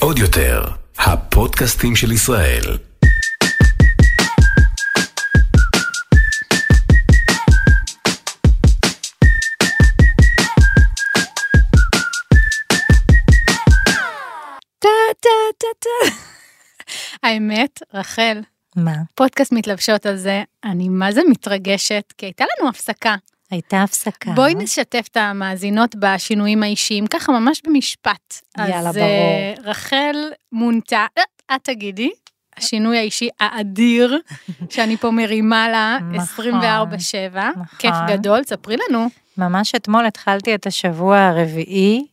עוד יותר, הפודקאסטים של ישראל. טה טה טה טה. האמת, רחל, מה? פודקאסט מתלבשות על זה, אני מה זה מתרגשת, כי הייתה לנו הפסקה. הייתה הפסקה. בואי נשתף את המאזינות בשינויים האישיים, ככה ממש במשפט. יאללה, אז אה, רחל מונתה, אה, את תגידי, השינוי האישי האדיר, שאני פה מרימה לה נכון, 24-7, כיף נכון. גדול, ספרי לנו. ממש אתמול התחלתי את השבוע הרביעי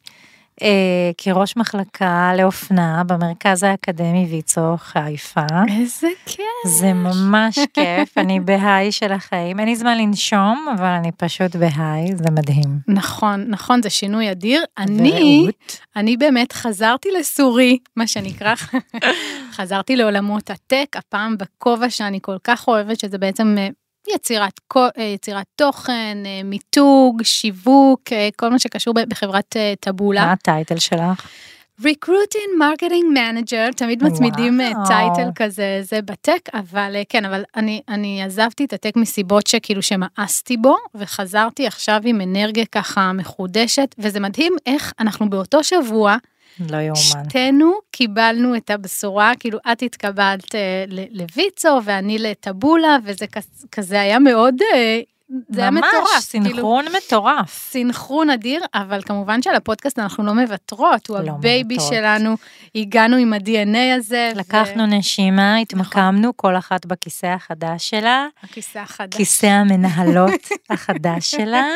אה, כראש מחלקה לאופנה במרכז האקדמי ויצו חיפה. איזה כיף. זה ממש כיף, אני בהיי של החיים. אין לי זמן לנשום, אבל אני פשוט בהיי, זה מדהים. נכון, נכון, זה שינוי אדיר. אני? אני באמת חזרתי לסורי, מה שנקרא, חזרתי לעולמות הטק, הפעם בכובע שאני כל כך אוהבת, שזה בעצם אה, יצירת, אה, יצירת תוכן, אה, מיתוג, שיווק, אה, כל מה שקשור בחברת אה, מה טבולה. הטייטל שלך? Recruiting Marketing Manager, תמיד מצמידים וואו. טייטל כזה, זה בטק, אבל כן, אבל אני, אני עזבתי את הטק מסיבות שכאילו שמאסתי בו, וחזרתי עכשיו עם אנרגיה ככה מחודשת, וזה מדהים איך אנחנו באותו שבוע, לא יאומן. שתינו קיבלנו את הבשורה, כאילו את התקבלת אה, לוויצו ואני לטאבולה, וזה כזה היה מאוד, אה, זה היה מטורף. ממש, סינכרון מטורף. סינכרון אדיר, אבל כמובן שעל הפודקאסט אנחנו לא מוותרות, הוא לא ה baby מוותרות. שלנו, הגענו עם ה-DNA הזה. לקחנו נשימה, התמקמנו כל אחת בכיסא החדש שלה, הכיסא החדש. כיסא המנהלות החדש שלה.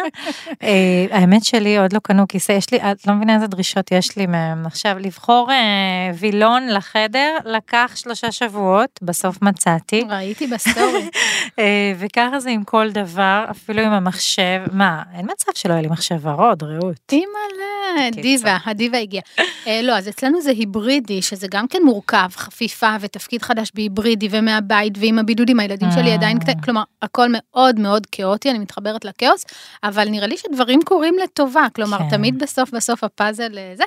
אה, האמת שלי, עוד לא קנו כיסא, יש לי, את לא מבינה איזה דרישות יש לי מהם. עכשיו, לבחור אה, וילון לחדר, לקח שלושה שבועות, בסוף מצאתי. ראיתי בסטורי. אה, וככה זה עם כל דבר, אפילו עם המחשב. מה, אין מצב שלא יהיה לי מחשב ורוד, רעות. אימא'לה. דיווה, הדיווה הגיעה. אה, לא, אז אצלנו זה היברידי, שזה גם כן מורכב, חפיפה ותפקיד חדש בהיברידי ומהבית ועם הבידודים, הילדים שלי אה. עדיין קטנים, כלומר, הכל מאוד מאוד כאוטי, אני מתחברת לכאוס, אבל נראה לי שדברים קורים לטובה, כלומר, כן. תמיד בסוף בסוף הפאזל אה, זה.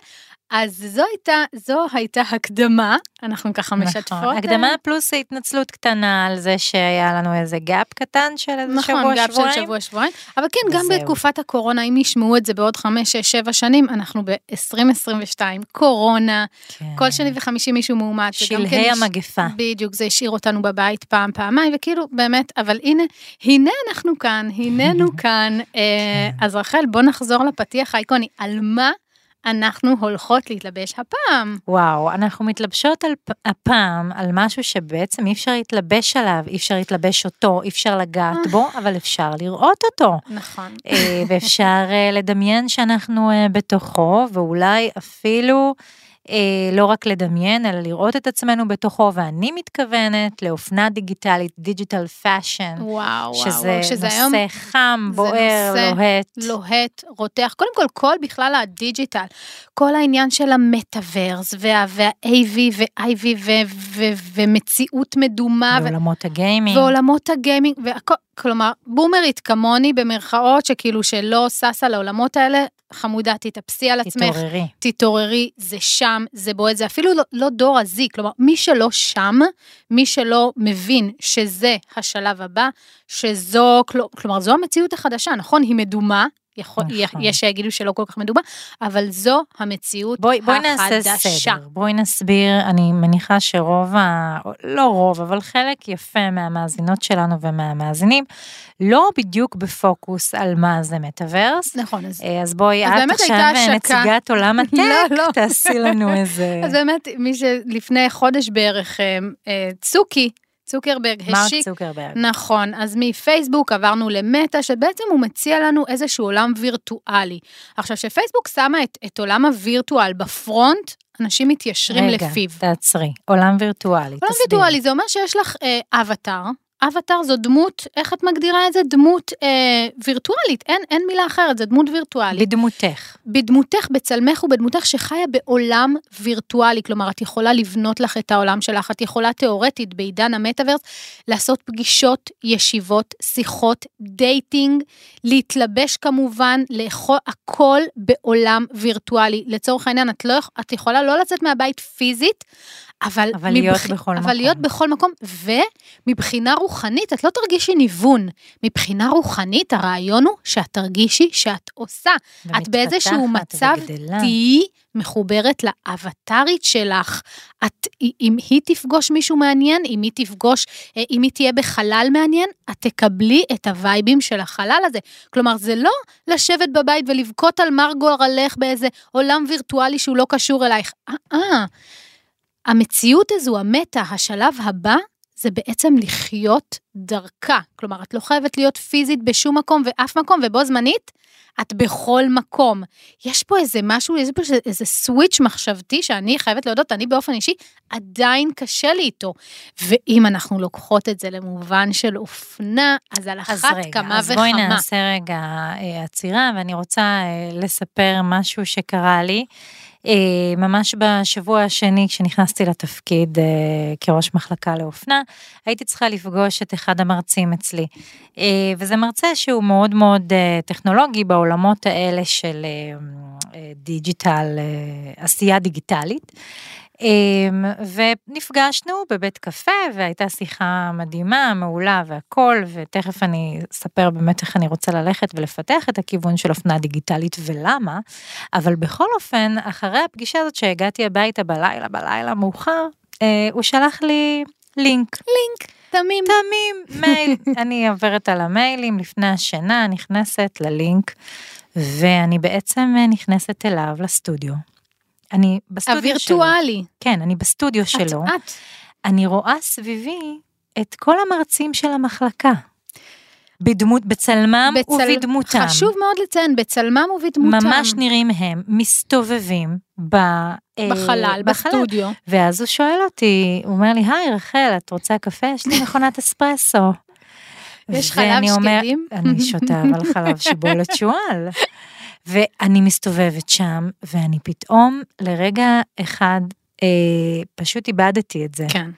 אז זו הייתה, זו הייתה הקדמה, אנחנו ככה משתפות. נכון. הקדמה פלוס התנצלות קטנה על זה שהיה לנו איזה gap קטן של איזה נכון, שבוע, gap של שבועיים. שבוע, שבועיים. אבל כן, גם וזהו. בתקופת הקורונה, אם ישמעו את זה בעוד חמש, שש, שבע שנים, אנחנו ב-2022, קורונה, כן. כל שני וחמישי מישהו מאומת. כן שלהי הש- המגפה. בדיוק, זה השאיר אותנו בבית פעם, פעמיים, וכאילו, באמת, אבל הנה, הנה אנחנו כאן, הננו כאן. אה, אז רחל, בוא נחזור לפתיח האיקוני, על מה אנחנו הולכות להתלבש הפעם? וואו, אנחנו מתלבשות על, הפעם על משהו שבעצם אי אפשר להתלבש עליו, אי אפשר להתלבש אותו, אי אפשר לגעת בו, אבל אפשר לראות אותו. נכון. אה, ואפשר אה, לדמיין שאנחנו אה, בתוכו, ואולי אפילו אה, לא רק לדמיין, אלא לראות את עצמנו בתוכו, ואני מתכוונת לאופנה דיגיטלית, digital fashion, וואו, וואו, שזה וואו, שזה היום נושא חם, זה בוער, נושא לוהט. לוהט, רותח, קודם כל, כל בכלל ה digital, כל העניין של המטאוורס, וה- וה-AV ו-IV ומציאות מדומה, ו- בעולמות ה gaming. ועולמות ה gaming, והכל, כלומר, בומרית כמוני במרכאות, שכאילו שלא ששה לעולמות האלה, חמודה, תתאפסי על עצמך, תתעוררי. תתעוררי, זה שם, זה בועט, זה אפילו לא, לא דור ה Z, כלומר, מי שלא שם, מי שלא מבין שזה השלב הבא, שזו, כל- כלומר, זו המציאות החדשה, נכון? היא מדומה, יכול, נכון. יש שיגידו שלא כל כך מדומה, אבל זו המציאות בואי, בואי החדשה. נעשה סדר, בואי נסביר, אני מניחה שרוב ה... לא רוב, אבל חלק יפה מהמאזינות שלנו ומהמאזינים, לא בדיוק בפוקוס על מה זה מטאוורס. נכון, אז, אה, אז בואי, אז את עכשיו. נציגת עולם הטק, לא, לא. תעשי לנו איזה... אז באמת, מי שלפני חודש בערך, אה, אה, צוקי, צוקרברג מרק השיק, צוקרברג. נכון, אז מפייסבוק עברנו למטא, שבעצם הוא מציע לנו איזשהו עולם וירטואלי. עכשיו, כשפייסבוק שמה את, את עולם הווירטואל בפרונט, אנשים מתיישרים רגע, לפיו. תעצרי, עולם וירטואלי, עולם תסבירי. וירטואלי זה אומר שיש לך אה, אבטאר, אבטאר זו דמות, איך את מגדירה את זה? דמות אה, וירטואלית, אין, אין מילה אחרת, זו דמות וירטואלית. בדמותך. בדמותך, בצלמך ובדמותך שחיה בעולם וירטואלי, כלומר, את יכולה לבנות לך את העולם שלך, את יכולה תיאורטית בעידן המטאוורס לעשות פגישות, ישיבות, שיחות, dating, להתלבש כמובן, לאכול הכל בעולם וירטואלי. לצורך העניין, את, לא, את יכולה לא לצאת מהבית פיזית, אבל, אבל להיות בכל אבל מקום. להיות בכל מקום, ומבחינה רוחנית, את לא תרגישי ניוון. מבחינה רוחנית, הרעיון הוא שאת תרגישי שאת עושה. את באיזשהו מצב. תהיי מחוברת לאבטרית שלך. את, אם היא תפגוש מישהו מעניין, אם היא תפגוש, אה, אם היא תהיה בחלל מעניין, את תקבלי את הווייבים של החלל הזה. כלומר, זה לא לשבת בבית ולבכות על מר גורלך באיזה עולם וירטואלי שהוא לא קשור אלייך. אה, אה. המציאות הזו, המטה, השלב הבא, זה בעצם לחיות דרכה. כלומר, את לא חייבת להיות פיזית בשום מקום ואף מקום, ובו זמנית, את בכל מקום. יש פה איזה משהו, יש פה איזה סוויץ' מחשבתי שאני חייבת להודות, אני באופן אישי, עדיין קשה לי איתו. ואם אנחנו לוקחות את זה למובן של אופנה, אז על אחת אז רגע, כמה אז וכמה. בואי נעשה רגע אה, עצירה, ואני רוצה אה, לספר משהו שקרה לי. אה, ממש בשבוע השני, כשנכנסתי לתפקיד אה, כראש מחלקה לאופנה, הייתי צריכה לפגוש את אחד המרצים אצלי. אה, וזה מרצה שהוא מאוד מאוד טכנולוגי בעולמות האלה של דיג'יטל, עשייה דיגיטלית. אמ, ונפגשנו בבית קפה והייתה שיחה מדהימה, מעולה והכל, ותכף אני אספר באמת איך אני רוצה ללכת ולפתח את הכיוון של אופנה דיגיטלית ולמה, אבל בכל אופן, אחרי הפגישה הזאת שהגעתי הביתה בלילה, בלילה מאוחר, אה, הוא שלח לי לינק. לינק, תמים. תמים, מייל. אני עוברת על המיילים לפני השינה, נכנסת ללינק, ואני בעצם אה, נכנסת אליו לסטודיו. אני בסטודיו שלו. הווירטואלי. כן, אני בסטודיו שלו. את, את. אני רואה סביבי את כל המרצים של המחלקה. בדמות, בצלמם בצל- ובדמותם. חשוב מאוד לציין, בצלמם ובדמותם. ממש נראים הם מסתובבים ב, אה, בחלל, בסטודיו. ואז הוא שואל אותי, הוא אומר לי, היי רחל, את רוצה קפה? יש לי מכונת אספרסו. יש חלב אומר- שקדים? אני שותה אבל חלב שיבולת שועל. ואני מסתובבת שם, ואני פתאום לרגע אחד אה, פשוט איבדתי את זה. כן.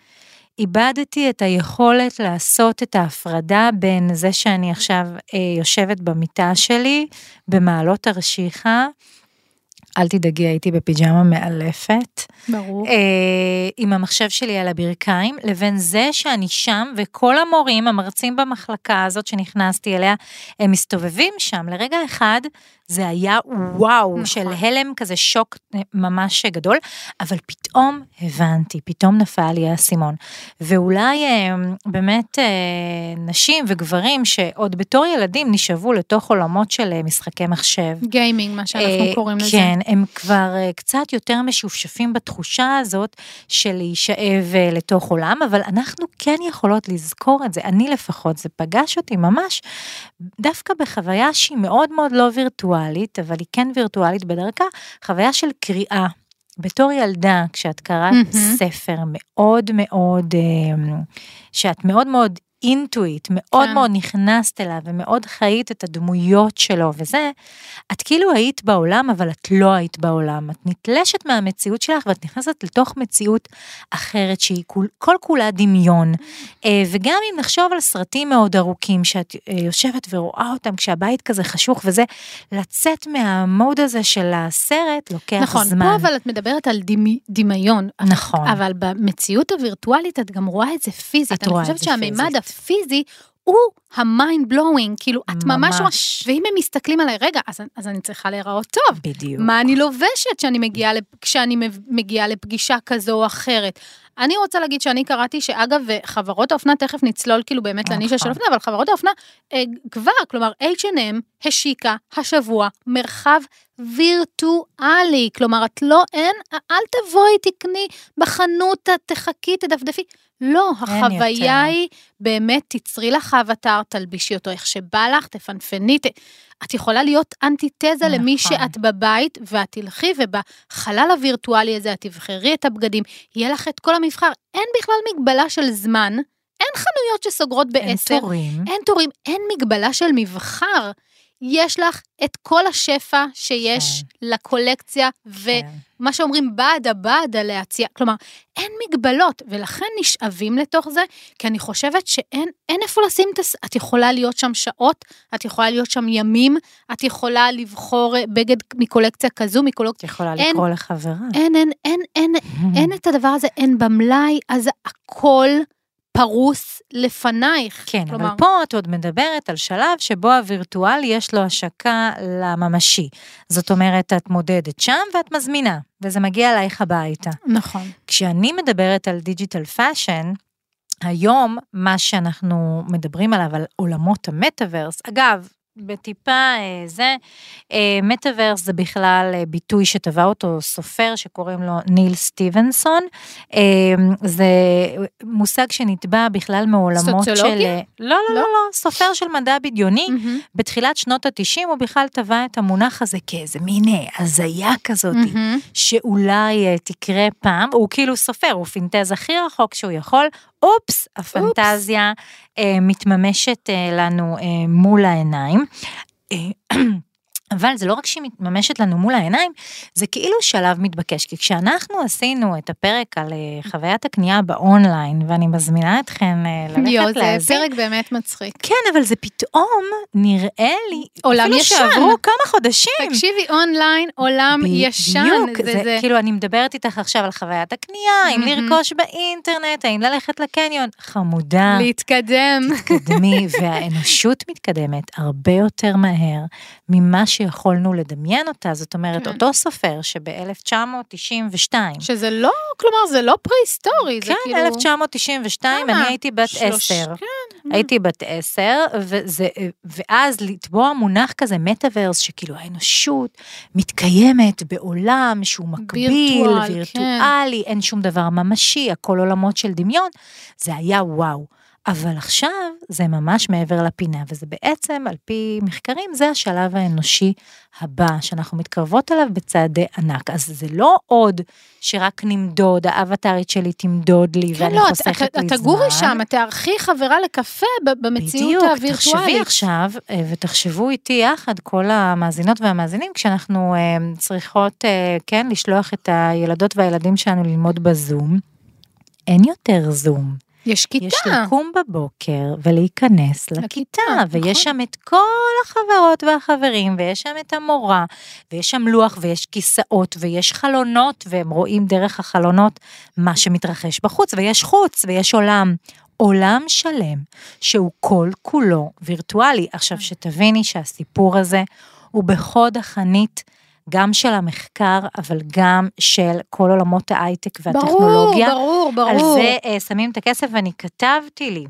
איבדתי את היכולת לעשות את ההפרדה בין זה שאני עכשיו אה, יושבת במיטה שלי במעלות תרשיחא, אל תדאגי, הייתי בפיג'מה מאלפת, ברור. אה, עם המחשב שלי על הברכיים, לבין זה שאני שם וכל המורים, המרצים במחלקה הזאת שנכנסתי אליה, הם מסתובבים שם. לרגע אחד זה היה וואו, נכון. של הלם כזה שוק אה, ממש גדול, אבל פתאום הבנתי, פתאום נפל לי האסימון. ואולי אה, באמת אה, נשים וגברים שעוד בתור ילדים נשאבו לתוך עולמות של אה, משחקי מחשב. גיימינג, מה שאנחנו אה, קוראים לזה. כן, הם כבר אה, קצת יותר משופשפים בתחושה הזאת של להישאב אה, לתוך עולם, אבל אנחנו כן יכולות לזכור את זה. אני לפחות, זה פגש אותי ממש דווקא בחוויה שהיא מאוד מאוד לא וירטואלית, אבל היא כן וירטואלית בדרכה, חוויה של קריאה. בתור ילדה, כשאת קראת מהמם. ספר מאוד מאוד, אה, שאת מאוד מאוד אינטואיט, מאוד כן. מאוד נכנסת אליו ומאוד חיית את הדמויות שלו וזה, את כאילו היית בעולם, אבל את לא היית בעולם. את נתלשת מהמציאות שלך ואת נכנסת לתוך מציאות אחרת שהיא כול, כל כולה דמיון. אה, וגם אם נחשוב על סרטים מאוד ארוכים, שאת אה, יושבת ורואה אותם כשהבית כזה חשוך וזה, לצאת מהמוד הזה של הסרט לוקח נכון, זמן. פה אבל את מדברת על דמי, דמיון. נכון. אבל במציאות הווירטואלית את גם רואה את זה פיזית. את רואה אני את חושבת זה שהמימד פיזית. הפיזי הוא ה mind blowing, כאילו את ממש ממש. ואם הם מסתכלים עליי, רגע, אז, אז אני צריכה להיראות טוב. בדיוק. מה אני לובשת שאני מגיעה, לפ- כשאני מגיעה לפגישה כזו או אחרת. אני רוצה להגיד שאני קראתי שאגב, חברות האופנה, תכף נצלול כאילו באמת נכון. לנישה של אופנה, אבל חברות האופנה אה, כבר, כלומר H&M השיקה השבוע מרחב וירטואלי, כלומר את לא, אין, אל תבואי תקני בחנות, תחכי, תדפדפי. לא, אין החוויה יותר. היא באמת, תצרי לך אבטר, תלבישי אותו איך שבא לך, תפנפני, ת... את יכולה להיות אנטיתזה למי נכון. שאת בבית, ואת תלכי ובחלל הווירטואלי הזה את תבחרי את הבגדים, יהיה לך את כל המבחר. אין בכלל מגבלה של זמן, אין חנויות שסוגרות אין בעשר, תורים. אין תורים, אין מגבלה של מבחר. יש לך את כל השפע שיש לקולקציה, כן. ומה שאומרים בעדה בעדה להציע, כלומר, אין מגבלות, ולכן נשאבים לתוך זה, כי אני חושבת שאין אין איפה לשים את הס... את יכולה להיות שם שעות, את יכולה להיות שם ימים, את יכולה לבחור אה, בגד מקולקציה כזו, את מקולקציה... יכולה אין- לקרוא לחברה. אין, אין, אין, אין, אין את הדבר הזה, אין במלאי, אז הכל פרוס לפנייך. כן, כלומר, אבל פה את עוד מדברת על שלב שבו הווירטואל יש לו השקה לממשי. זאת אומרת, את מודדת שם ואת מזמינה, וזה מגיע אלייך הביתה. נכון. כשאני מדברת על digital fashion, היום מה שאנחנו מדברים עליו, על עולמות המטאוורס, אגב, בטיפה אה, זה, אה, מטאוורס זה בכלל אה, ביטוי שטבע אותו סופר שקוראים לו ניל סטיבנסון. אה, זה מושג שנטבע בכלל מעולמות של... סוציולוגי? אה, לא, לא, לא, לא? לא, סופר של מדע בדיוני. מהמם, בתחילת שנות ה-90 הוא בכלל טבע את המונח הזה כאיזה מין אה, הזיה כזאת. מהמם. שאולי אה, תקרה פעם, הוא כאילו סופר, הוא פינטז הכי רחוק שהוא יכול, אופס, הפנטזיה אה, מתממשת אה, לנו אה, מול העיניים. אבל זה לא רק שהיא מתממשת לנו מול העיניים, זה כאילו שלב מתבקש, כי כשאנחנו עשינו את הפרק על אה, חוויית הקנייה באונליין, ואני מזמינה אתכם אה, יואו, ללכת זה להאזין, פרק באמת מצחיק. כן, אבל זה פתאום נראה לי, עולם אפילו ישן. שעברו כמה חודשים. תקשיבי, אונליין, עולם ישן. בדיוק, זה, זה, זה, כאילו אני מדברת איתך עכשיו על חוויית הקנייה, האם מהמם. לרכוש באינטרנט, האם ללכת לקניון, חמודה, להתקדם. תתקדמי, והאנושות מתקדמת הרבה יותר מהר ממה שיכולנו לדמיין אותה, זאת אומרת, כן. אותו סופר שב-1992, שזה לא, כלומר, זה לא פרה-היסטורי, זה כן, כאילו... 1992, כמה? אני הייתי בת שלוש-. כן. הייתי בת עשר, וזה, ואז לטבוע מונח כזה מטאוורס, שכאילו האנושות מתקיימת בעולם שהוא מקביל, וירטואל, כן. וירטואלי, אין שום דבר ממשי, הכל עולמות של דמיון, זה היה וואו. אבל עכשיו זה ממש מעבר לפינה, וזה בעצם, על פי מחקרים, זה השלב האנושי הבא, שאנחנו מתקרבות אליו בצעדי ענק. אז זה לא עוד שרק נמדוד, האבטרית שלי תמדוד לי, כן, ואני לא, חוסכת לי זמן. את תגורי שם, את תארחי חברה לקפה במציאות בדיוק, הווירטואלית. תחשבי עכשיו, אה, ותחשבו איתי יחד, כל המאזינות והמאזינים, כשאנחנו אה, צריכות, אה, כן, לשלוח את הילדות והילדים שלנו ללמוד בזום, אין יותר זום. יש כיתה. יש לקום בבוקר ולהיכנס לכיתה, לכיתה, נכון. ויש שם את כל החברות והחברים, ויש שם את המורה, ויש שם לוח, ויש כיסאות, ויש חלונות, והם רואים דרך החלונות מה שמתרחש בחוץ, ויש חוץ, ויש עולם. עולם שלם שהוא כל כולו וירטואלי. עכשיו שתביני שהסיפור הזה הוא בחוד החנית גם של המחקר, אבל גם של כל עולמות ההייטק והטכנולוגיה. ברור, ברור, על ברור. זה אה, שמים את הכסף, ואני כתבתי לי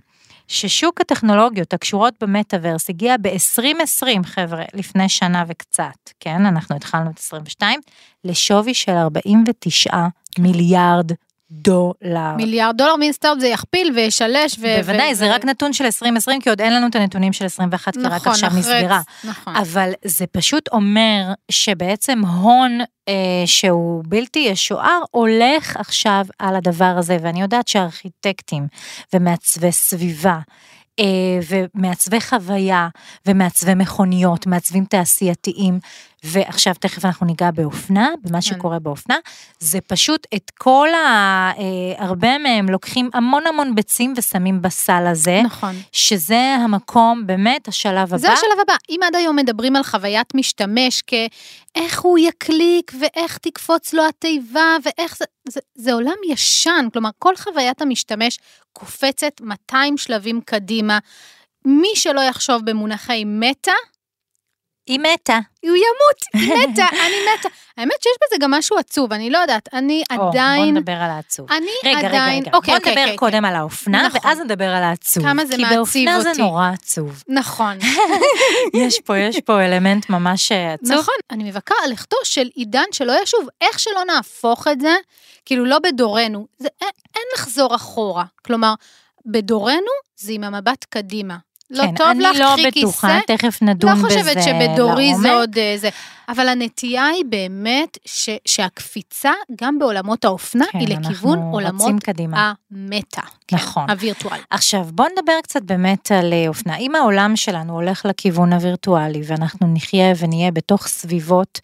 ששוק הטכנולוגיות הקשורות במטאוורס הגיע ב-2020, חבר'ה, לפני שנה וקצת, כן, אנחנו התחלנו את 22, לשווי של 49 מיליארד דולר. מיליארד דולר, מן הסתם זה יכפיל וישלש. ו- בוודאי, ו- זה רק נתון של 2020, כי עוד אין לנו את הנתונים של 21, כי רק נכון, עכשיו אחרי- נסגרה. נכון. אבל זה פשוט אומר שבעצם הון אה, שהוא בלתי ישוער הולך עכשיו על הדבר הזה, ואני יודעת שארכיטקטים ומעצבי סביבה, אה, ומעצבי חוויה ומעצבי מכוניות, מעצבים תעשייתיים, ועכשיו תכף אנחנו ניגע באופנה, במה שקורה באופנה, זה פשוט את כל ה... אה, הרבה מהם לוקחים המון המון ביצים ושמים בסל הזה, נכון. שזה המקום, באמת, השלב הבא. זה השלב הבא. אם עד היום מדברים על חוויית משתמש כאיך הוא יקליק ואיך תקפוץ לו התיבה ואיך זה, זה, זה עולם ישן, כלומר כל חוויית המשתמש קופצת 200 שלבים קדימה. מי שלא יחשוב במונחי מטה, היא מתה. הוא ימות, היא מתה, אני מתה. האמת שיש בזה גם משהו עצוב, אני לא יודעת, אני או, עדיין, בוא נדבר על העצוב. אני רגע, רגע, עדיין, רגע. אוקיי, בוא אוקיי, נדבר אוקיי, קודם על האופנה, נכון. ואז נדבר על העצוב. כמה זה כי מעציב באופנה אותי. זה נורא עצוב. נכון. יש פה, יש פה אלמנט ממש אה, עצוב. נכון, אני מבכה על לכתו של עידן שלא ישוב, איך שלא נהפוך את זה, כאילו לא בדורנו, זה, אין, אין לחזור אחורה. כלומר, בדורנו זה עם המבט קדימה. לא כן, טוב אני לך, לא קחי בטוחה, כיסא. תכף נדון לא בזה חושבת שבדורי לעומק. זה עוד אה, זה, אבל הנטייה היא באמת ש, שהקפיצה, גם בעולמות האופנה, כן, היא לכיוון עולמות. המטה. נכון. הווירטואל. עכשיו, בוא נדבר קצת באמת על אה, אופנה. אם העולם שלנו הולך לכיוון הווירטואלי, ואנחנו נחיה ונהיה בתוך סביבות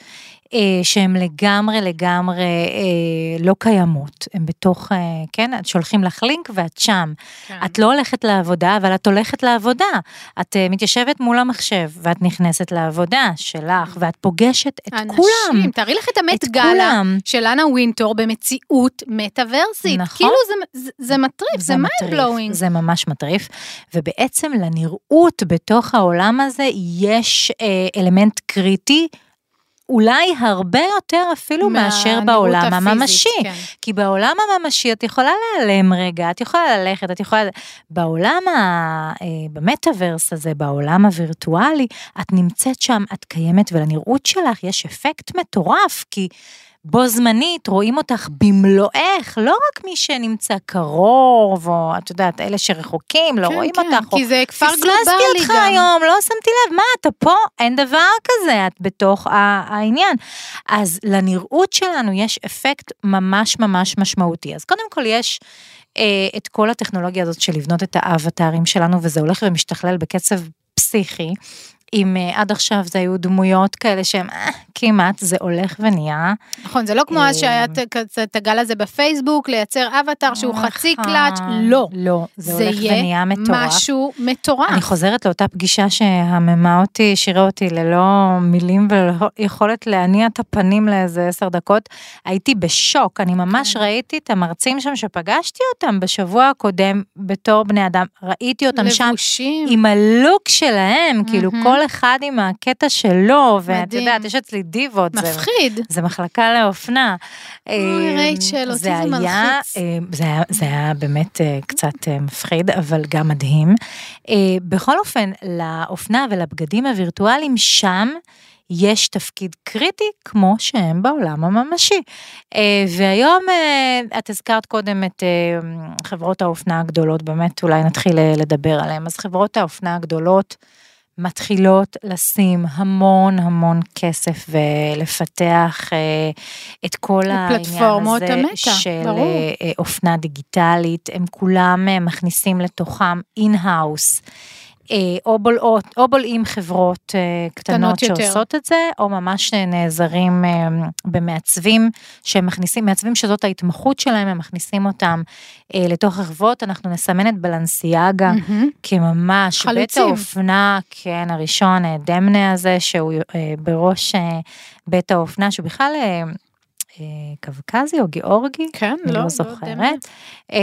אה, שהן לגמרי לגמרי אה, לא קיימות, הן בתוך, אה, כן, את שולחים לך לינק ואת שם. כן. את לא הולכת לעבודה, אבל את הולכת לעבודה. את אה, מתיישבת מול המחשב, ואת נכנסת לעבודה שלך, ואת פוגשת את אנשים, כולם. תארי לך את המט גאלה כולם. של אנה וינטור במציאות מטאוורסית. נכון. כאילו זה, זה, זה מטריף, זה mind מטריף. זה ממש מטריף, ובעצם לנראות בתוך העולם הזה יש אה, אלמנט קריטי. אולי הרבה יותר אפילו מאשר מהנראות בעולם הפיזית, הממשי. כן. כי בעולם הממשי את יכולה להיעלם רגע, את יכולה ללכת, את יכולה... בעולם ה... אה, במטאוורס הזה, בעולם הווירטואלי, את נמצאת שם, את קיימת, ולנראות שלך יש אפקט מטורף, כי... בו זמנית רואים אותך במלואך, לא רק מי שנמצא קרוב, או את יודעת, אלה שרחוקים, לא כן, רואים כן, אותך, או כי זה כפר פספסתי גלובלי אותך גם. היום, לא שמתי לב, מה, אתה פה? אין דבר כזה, את בתוך העניין. אז לנראות שלנו יש אפקט ממש ממש משמעותי. אז קודם כל יש אה, את כל הטכנולוגיה הזאת של לבנות את האבטרים שלנו, וזה הולך ומשתכלל בקצב פסיכי. אם אה, עד עכשיו זה היו דמויות כאלה שהם אה, כמעט, זה הולך ונהיה. נכון, זה לא כמו אז שהיה את- כזה את הגל הזה בפייסבוק, לייצר אבטר שהוא חצי נכון. קלאץ', לא. לא, זה, זה הולך יהיה ונהיה מטורף. משהו מטורף. אני חוזרת לאותה פגישה שהממה אותי, השאירה אותי ללא מילים וללא יכולת להניע את הפנים לאיזה עשר דקות. הייתי בשוק, אני ממש כן. ראיתי את המרצים שם שפגשתי אותם בשבוע הקודם בתור בני אדם, ראיתי אותם שם. לבושים. עם הלוק שלהם, כאילו מהמם. כל אחד עם הקטע שלו, ואת. יודעת, יש אצלי דיבות, זה, מפחיד. זה מחלקה לאופנה. אוי, אה, רייצ'ל, אותי זה מלחיץ. אה, זה היה, זה היה באמת אה, קצת אה, מפחיד, אבל גם מדהים. אה, בכל אופן, לאופנה ולבגדים הווירטואליים שם, יש תפקיד קריטי כמו שהם בעולם הממשי. והיום, את הזכרת קודם את חברות האופנה הגדולות, באמת אולי נתחיל לדבר עליהן. אז חברות האופנה הגדולות מתחילות לשים המון המון כסף ולפתח אה, את כל העניין הזה המטא, של ברור. אה, אה, אופנה דיגיטלית, הם כולם אה, מכניסים לתוכם in-house. אה, או בולעות, או בולעים חברות אה, קטנות קטנות יותר. שעושות את זה, או ממש אה, נעזרים אה, במעצבים שהם מכניסים, מעצבים שזאת ההתמחות שלהם, הם מכניסים אותם אה, לתוך החברות, אנחנו נסמן את בלנסיאגה מהמם. כממש, בית. האופנה, כן, הראשון, דמנה הזה, שהוא אה, בראש אה, בית האופנה, שהוא בכלל קווקזי או גיאורגי, כן, אני לא, לא לא זוכרת. אה,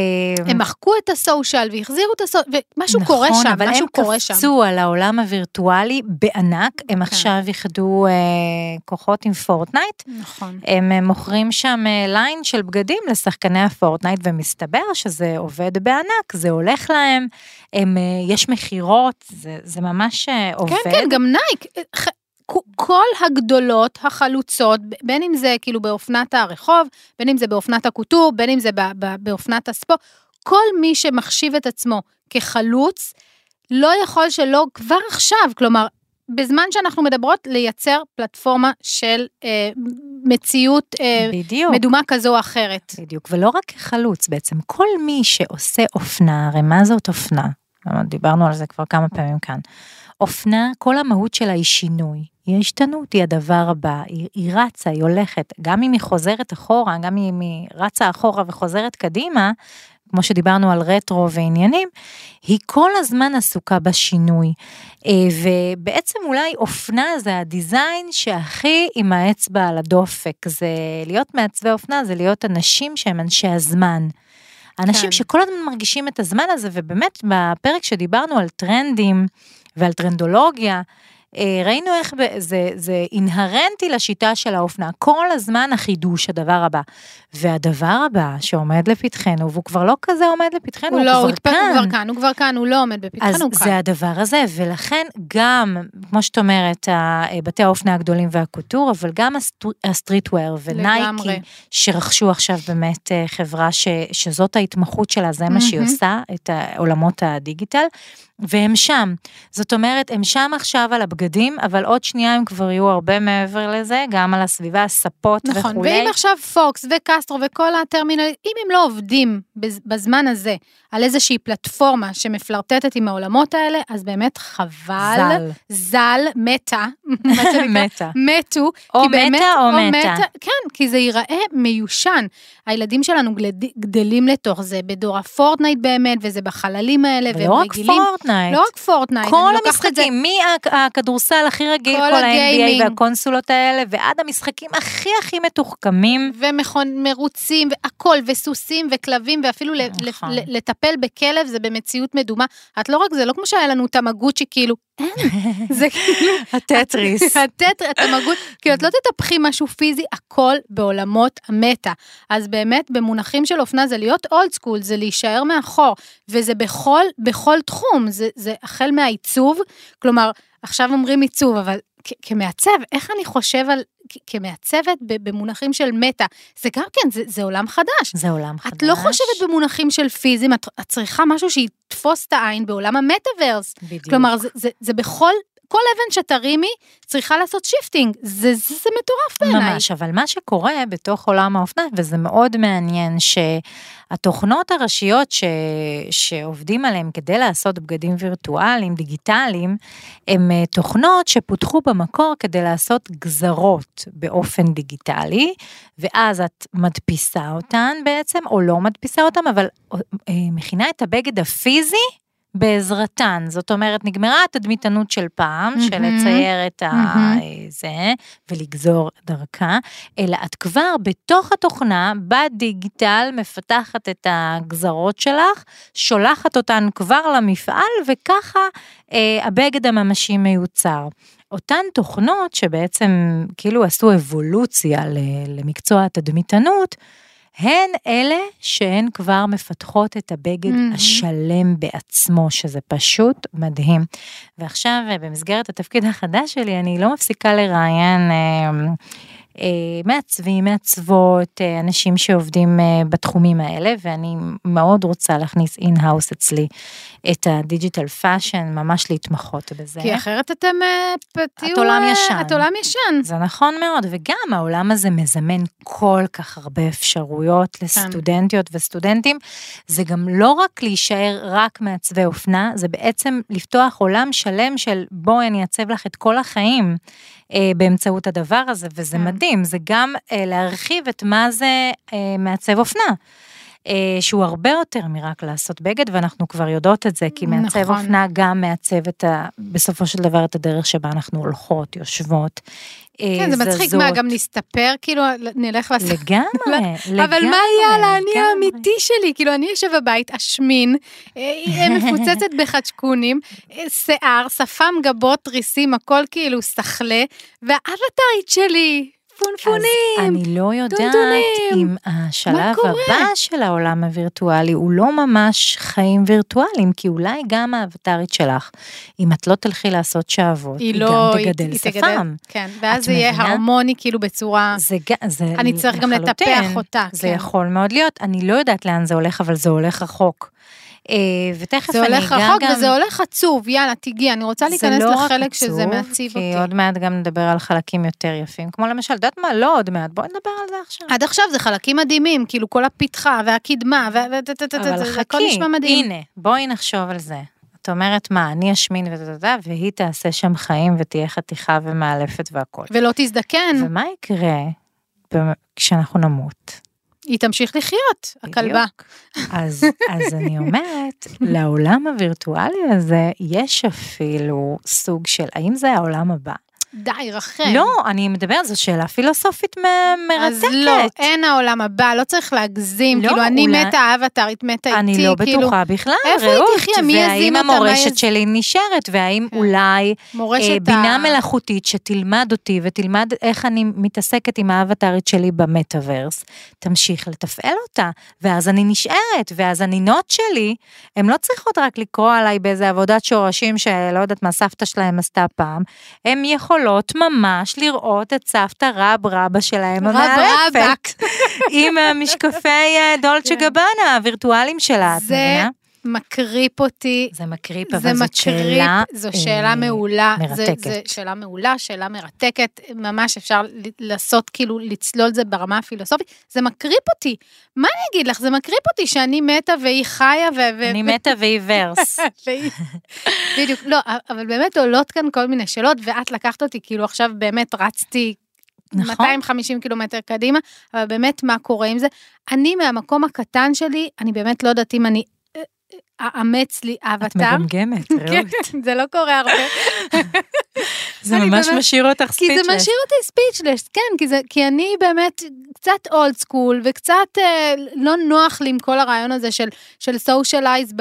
הם מחקו את ה social והחזירו את ה social, ומשהו נכון, קורה שם, אבל משהו הם קורה שם. קפצו על העולם הווירטואלי בענק, הם עכשיו איחדו אה, כוחות עם פורטנייט, נכון. הם אה, מוכרים שם אה, ליין של בגדים לשחקני הפורטנייט, ומסתבר שזה עובד בענק, זה הולך להם, הם, אה, יש מכירות, זה, זה ממש אה, עובד. כן, כן, גם נייק. כל הגדולות, החלוצות, בין אם זה כאילו באופנת הרחוב, בין אם זה באופנת הקוטור, בין אם זה באופנת הספורט, כל מי שמחשיב את עצמו כחלוץ, לא יכול שלא כבר עכשיו, כלומר, בזמן שאנחנו מדברות, לייצר פלטפורמה של אה, מציאות אה, בדיוק. מדומה כזו או אחרת. בדיוק, ולא רק כחלוץ בעצם, כל מי שעושה אופנה, הרי מה זאת אופנה? דיברנו על זה כבר כמה פעמים כאן. אופנה, כל המהות שלה היא שינוי. היא השתנות, היא הדבר הבא, היא, היא רצה, היא הולכת, גם אם היא חוזרת אחורה, גם אם היא רצה אחורה וחוזרת קדימה, כמו שדיברנו על רטרו ועניינים, היא כל הזמן עסוקה בשינוי. אה, ובעצם אולי אופנה זה הדיזיין שהכי עם האצבע על הדופק, זה להיות מעצבי אופנה, זה להיות אנשים שהם אנשי הזמן. אנשים כן. שכל הזמן מרגישים את הזמן הזה, ובאמת בפרק שדיברנו על טרנדים ועל טרנדולוגיה, אה, ראינו איך זה, זה אינהרנטי לשיטה של האופנה, כל הזמן החידוש, הדבר הבא. והדבר הבא שעומד לפתחנו, והוא כבר לא כזה עומד לפתחנו, הוא הוא, לא, הוא כבר התפ- הוא כאן. כבר כאן, הוא כבר כאן, הוא לא עומד בפתחנו, אז הוא כאן. זה הדבר הזה, ולכן גם, כמו שאת אומרת, ה- בתי האופנה הגדולים והקוטור, אבל גם הסטר- הסטריטוור ונייקי, לגמרי. שרכשו עכשיו באמת אה, חברה ש, שזאת ההתמחות שלה, זה מה שהיא. עושה, את עולמות הדיגיטל, והם שם. זאת אומרת, הם שם עכשיו על הבגדים, אבל עוד שנייה הם כבר יהיו הרבה מעבר לזה, גם על הסביבה, הספות נכון, וכולי. ואם עכשיו פוקס וקסטרו וכל הטרמינלים, אם הם לא עובדים בז- בזמן הזה על איזושהי פלטפורמה שמפלרטטת עם העולמות האלה, אז באמת חבל, ז"ל. ז"ל, מתה, מתה. מתו, או באמת, מתה או מתה. כן, כי זה ייראה מיושן. הילדים שלנו גדלים לתוך זה, בדור הפורטנייט באמת, וזה בחללים האלה, והם ולא רק רגילים. פורטנייט. לא רק פורטנייט, כל. המשחקים, מהכדורסל הכי רגיל, כל כל ה-NBA. והקונסולות האלה, ועד המשחקים הכי הכי מתוחכמים. ומכוניות מרוצים והכל, וסוסים וכלבים, ואפילו נכון. לטפל בכלב זה במציאות מדומה. את לא רק זה, לא כמו שהיה לנו תמגוצ'י, כאילו, אין, זה כאילו, הטטריס. הטטר, התמגות, כאילו, את לא תטפחי משהו פיזי, הכל בעולמות המטה. אז באמת, במונחים של אופנה זה להיות אולד סקול, זה להישאר מאחור, וזה בכל, בכל תחום, זה, זה החל מהעיצוב, כלומר, עכשיו אומרים עיצוב, אבל כמעצב, איך אני חושב על, כמעצבת במונחים של מטה, זה גם כן, זה, זה עולם חדש. זה עולם חדש. את לא חושבת במונחים של פיזיים, את, את צריכה משהו שיתפוס את העין בעולם המטאוורס. בדיוק. כלומר, זה, זה, זה בכל, כל אבן שתרימי צריכה לעשות shifting, זה, זה, זה מטורף בעיניי. ממש, אבל מה שקורה בתוך עולם האופנה, וזה מאוד מעניין, שהתוכנות הראשיות ש... שעובדים עליהן כדי לעשות בגדים וירטואליים, דיגיטליים, הן אה, תוכנות שפותחו במקור כדי לעשות גזרות באופן דיגיטלי, ואז את מדפיסה אותן בעצם, או לא מדפיסה אותן, אבל אה, מכינה את הבגד הפיזי. בעזרתן, זאת אומרת, נגמרה התדמיתנות של פעם, של מהמם. לצייר את. מהמם. זה, ולגזור דרכה, אלא את כבר בתוך התוכנה, בדיגיטל, מפתחת את הגזרות שלך, שולחת אותן כבר למפעל, וככה אה, הבגד הממשי מיוצר. אותן תוכנות שבעצם כאילו עשו אבולוציה למקצוע התדמיתנות, הן אלה שהן כבר מפתחות את הבגד מהמם. השלם בעצמו, שזה פשוט מדהים. ועכשיו, במסגרת התפקיד החדש שלי, אני לא מפסיקה לראיין אה, מעצבים, מעצבות, אה, אנשים שעובדים אה, בתחומים האלה, ואני מאוד רוצה להכניס in-house אצלי את ה digital fashion, ממש להתמחות בזה. כי אחרת אתם אה, תהיו... עולם אה, ישן. את עולם ישן. זה נכון מאוד, וגם העולם הזה מזמן כל כך הרבה אפשרויות כן. לסטודנטיות וסטודנטים. זה גם לא רק להישאר רק מעצבי אופנה, זה בעצם לפתוח עולם שלם של בואי אני אעצב לך את כל החיים אה, באמצעות הדבר הזה, וזה כן. מדהים, זה גם אה, להרחיב את מה זה אה, מעצב אופנה. אה, שהוא הרבה יותר מרק לעשות בגד, ואנחנו כבר יודעות את זה, כי מעצב נכון. אופנה גם מעצב את ה, בסופו של דבר את הדרך שבה אנחנו הולכות, יושבות. אה, כן, זה מצחיק. מה, גם נסתפר, כאילו, נלך לעשות... לגמרי, לגמרי. אבל מה יהיה על האני. האמיתי שלי? כאילו, אני יושב בבית, אשמין, אה, מפוצצת בחדשקונים, אה, שיער, שפם, גבות, תריסים, הכל כאילו סחלה, והאבטרית שלי, פונפונים. אז אני לא יודעת טונטונים. אם השלב? הבא של העולם הווירטואלי הוא לא ממש חיים וירטואליים, כי אולי גם האבטרית שלך, אם את לא תלכי לעשות שעבות, היא היא לא... גם היא- תגדל היא שפם. כן, ואז זה יהיה? הרמוני כאילו בצורה... זה, זה אני צריך גם לחלוטין, לטפח אותה, זה כן. יכול מאוד להיות, אני לא יודעת לאן זה הולך, אבל זה הולך רחוק. אה, ותכף זה אני הולך אגע רחוק גם... וזה הולך עצוב, יאללה, תיגעי, אני רוצה זה להיכנס לא לחלק שזה עצוב, מעציב כי אותי. עוד מעט גם נדבר על חלקים יותר יפים, כמו למשל, את יודעת מה? לא עוד מעט, בואי נדבר על זה עכשיו. עד עכשיו זה חלקים מדהימים, כאילו כל הפתחה והקדמה, ו- אבל זה חכי. הנה, בואי נחשוב על זה. את אומרת, מה, אני אשמין וטטטה, והיא תעשה שם חיים ותהיה חתיכה ומאלפת והכל. ולא תזדקן, ומה יקרה כשאנחנו נמות? היא תמשיך לחיות, הכלבה. אז, אז אני אומרת, לעולם הווירטואלי הזה יש אפילו סוג של, האם זה העולם הבא? די, רחל. לא, אני מדברת, זו שאלה פילוסופית מ- מרתקת. אז לא, אין העולם הבא, לא צריך להגזים. לא, כאילו, אני אולי- מתה, האבטרית מתה איתי, אני לא כאילו, בטוחה בכלל, איפה היא רעות. תחיה? מי יזין והאם אותה? מה המורשת שלי נשארת, והאם כן. אולי אה, ה... בינה מלאכותית שתלמד אותי ותלמד איך אני מתעסקת עם האבטרית שלי במטאוורס, תמשיך לתפעל אותה, ואז אני נשארת, ואז הנינות שלי, הן לא צריכות רק לקרוא עליי באיזה עבודת שורשים שלא יודעת מה סבתא שלהם עשתה פעם, הן יכולות ממש לראות את סבתא רב רבא שלהם רב המאלפת, רבק. עם המשקפי אה, דולצ'ה כן. גבנה הווירטואליים שלה, את מבינה? מקריפ אותי. זה מקריפ, זה אבל זאת מקריפ, שאלה זו אה, שאלה מעולה. זה- מרתקת. זה שאלה מעולה, שאלה מרתקת, ממש אפשר לעשות, כאילו, לצלול את זה ברמה הפילוסופית. זה מקריפ אותי. מה אני אגיד לך? זה מקריפ אותי שאני מתה והיא חיה ו... אני מתה והיא ורס. בדיוק, לא, אבל באמת עולות כאן כל מיני שאלות, ואת לקחת אותי, כאילו עכשיו באמת רצתי נכון. 250 קילומטר קדימה, אבל באמת מה קורה עם זה? אני מהמקום הקטן שלי, אני באמת לא יודעת אם אני אה, אה, אאמץ לי את אבטר. מגמגמת, כן, רעות. זה לא קורה הרבה. זה ממש באמת- משאיר אותך כי זה ספיצ'לס. משאיר אותי ספיצ'לס, כן, כי, זה, כי אני באמת קצת אולד סקול, וקצת אה, לא נוח לי עם כל הרעיון הזה של, של סושיאלייז